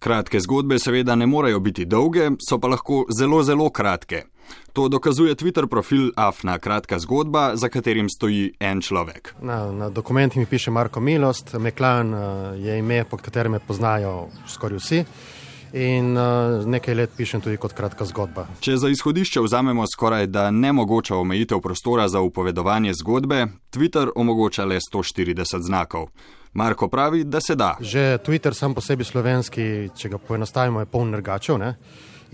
Kratke zgodbe seveda ne morejo biti dolge, so pa lahko zelo, zelo kratke. To dokazuje Twitter profil Afna kratka zgodba, za katerim stoji en človek. Na, na dokumentih mi piše Marko Milost, Meklan uh, je ime, pod katerim me poznajo skoraj vsi. In uh, nekaj let pišem tudi kot kratka zgodba. Če za izhodišče vzamemo skoraj da nemogoča omejitev prostora za upovedovanje zgodbe, Twitter omogoča le 140 znakov. Marko pravi, da se da. Že Twitter sam po sebi slovenski, če ga poenostavimo, je poln nergačev ne?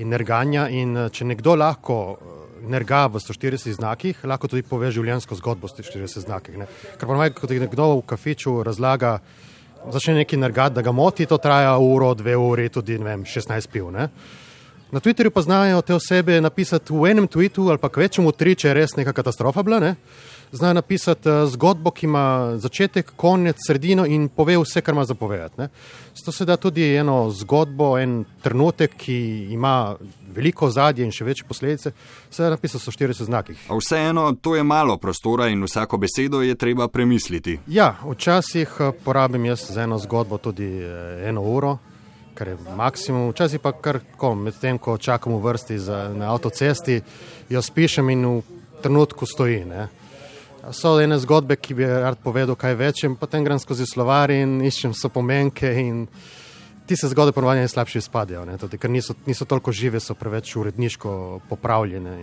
in nerganja. In če nekdo lahko nerga v 140 znakih, lahko tudi pove življenjsko zgodbo v 140 znakih. Ne? Ker pa naj, kot nekdo v kafiču razlaga, začne neki nergati, da ga moti, to traja uro, dve uri, tudi vem, 16 piv. Ne? Na Twitterju pa znajo te osebe napisati v enem tweetu ali pa kvečemu tri, če je res neka katastrofa bila. Ne? znajo napisati uh, zgodbo, ki ima začetek, konec, sredino in pove vse, kar ima zapovedati. Zato se da tudi eno zgodbo, en trenutek, ki ima veliko zadje in še večje posledice, se da napisati so 40 znakih. A vseeno, to je malo prostora in vsako besedo je treba premisliti. Ja, včasih eh, porabim jaz za eno zgodbo tudi eh, eno uro. Kar je maksimum, včasih pa kar ko, medtem ko čakam v vrsti za, na avtocesti, jo spišem in v trenutku stoji. Ne so ene zgodbe, ki bi rad povedal kaj več, in potem grem skozi slovar in iščem so pomenke. Ti se zgodbe ponovadi najslabše izpadejo, ker niso, niso toliko žive, so preveč uredniško popravljene.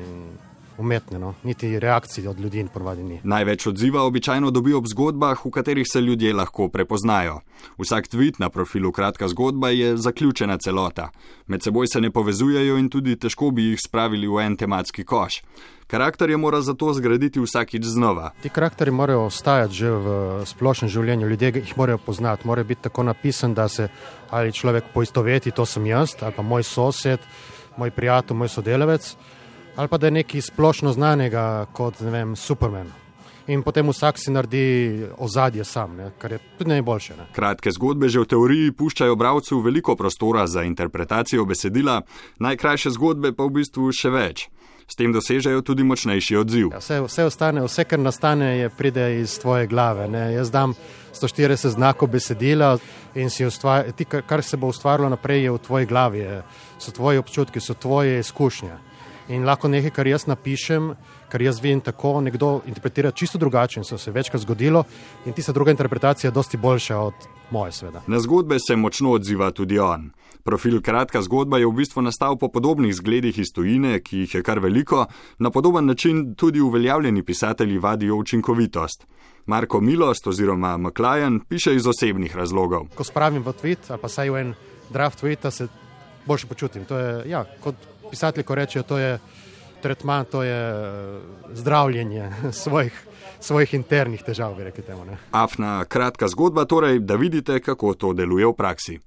Umetne, no? niti reakcije od ljudi ponovadi ni. Največ odziva običajno dobijo ob zgodbah, v katerih se ljudje lahko prepoznajo. Vsak tweet na profilu Kratka zgodba je zaključena celota. Med seboj se ne povezujejo in tudi težko bi jih spravili v en tematski koš. Karakterje mora zato zgraditi vsakič znova. Ti karakteri morajo ostajati že v splošnem življenju, ljudje jih morajo poznati, mora biti tako napisan, da se ali človek poistoveti, to sem jaz, ali pa moj sosed, moj prijatelj, moj sodelavec, ali pa da je nekaj splošno znanega kot vem, Superman. In potem vsak si naredi ozadje sam, ne, kar je tudi najboljše. Ne. Kratke zgodbe že v teoriji puščajo bralcu veliko prostora za interpretacijo besedila, najkrajše zgodbe pa v bistvu še več. S tem dosežejo tudi močnejši odziv. Ja, vse, vse, ostane, vse, kar nastane, je, pride iz tvoje glave. Ne. Jaz dam 140 znakov besedila in ustvar, ti, kar, kar se bo ustvarilo naprej, je v tvoji glavi, je, so tvoji občutki, so tvoje izkušnje. In lahko nekaj, kar jaz napišem, kar jaz vidim tako, nekdo interpretira čisto drugače in so se večkrat zgodilo in tista druga interpretacija je dosti boljša od moje sveda. Na zgodbe se močno odziva tudi on. Profil Kratka zgodba je v bistvu nastal po podobnih zgledih iz tujine, ki jih je kar veliko, na podoben način tudi uveljavljeni pisatelji vadijo učinkovitost. Marko Milost oziroma McLaren piše iz osebnih razlogov. Ko spravim v tweet ali pa saj v en draft tweeta, se boljše počutim. To je, ja, kot pisatelji, ko rečejo, to je tretman, to je eh, zdravljenje svojih, svojih internih težav, bi rekli temu. Afna kratka zgodba, torej, da vidite, kako to deluje v praksi.